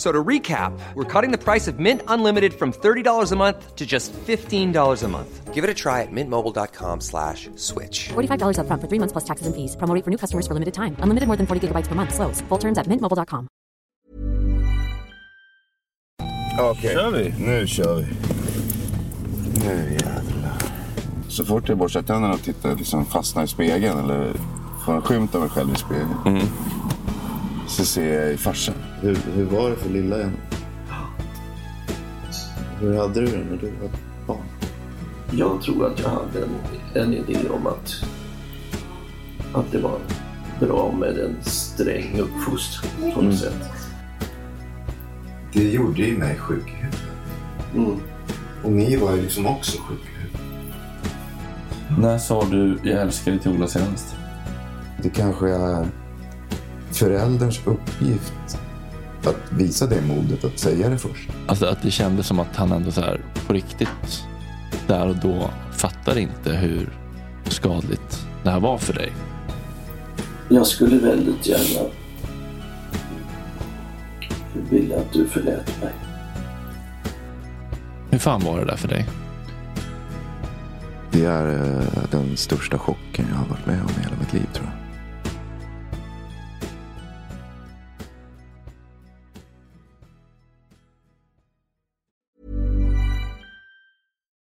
F- So to recap, we're cutting the price of Mint Unlimited from $30 a month to just $15 a month. Give it a try at mintmobile.com slash switch. $45 upfront for three months plus taxes and fees. Promo for new customers for limited time. Unlimited more than 40 gigabytes per month. Slows. Full terms at mintmobile.com. Okej, Kör vi? nu kör vi. Nu jävlar. Så fort jag borstar tänderna och tittar, liksom fastnar i spegeln eller får en skymt av mig själv i spegeln. Mm. Så ser jag i farsan. Hur, hur var det för lilla en? Hur hade du det när du var barn? Jag tror att jag hade en, en idé om att, att det var bra med en sträng uppfostran på något sätt. Det gjorde ju mig sjuk i huvudet. Mm. Och ni var ju liksom också sjuka i huvudet. När sa du jag älskar dig till Ola senast? Det kanske är förälderns uppgift att visa det modet att säga det först. Alltså att det kändes som att han ändå så här på riktigt där och då fattar inte hur skadligt det här var för dig. Jag skulle väldigt gärna vilja att du förlät mig. Hur fan var det där för dig? Det är eh, den största chocken jag har varit med om i hela mitt liv tror jag.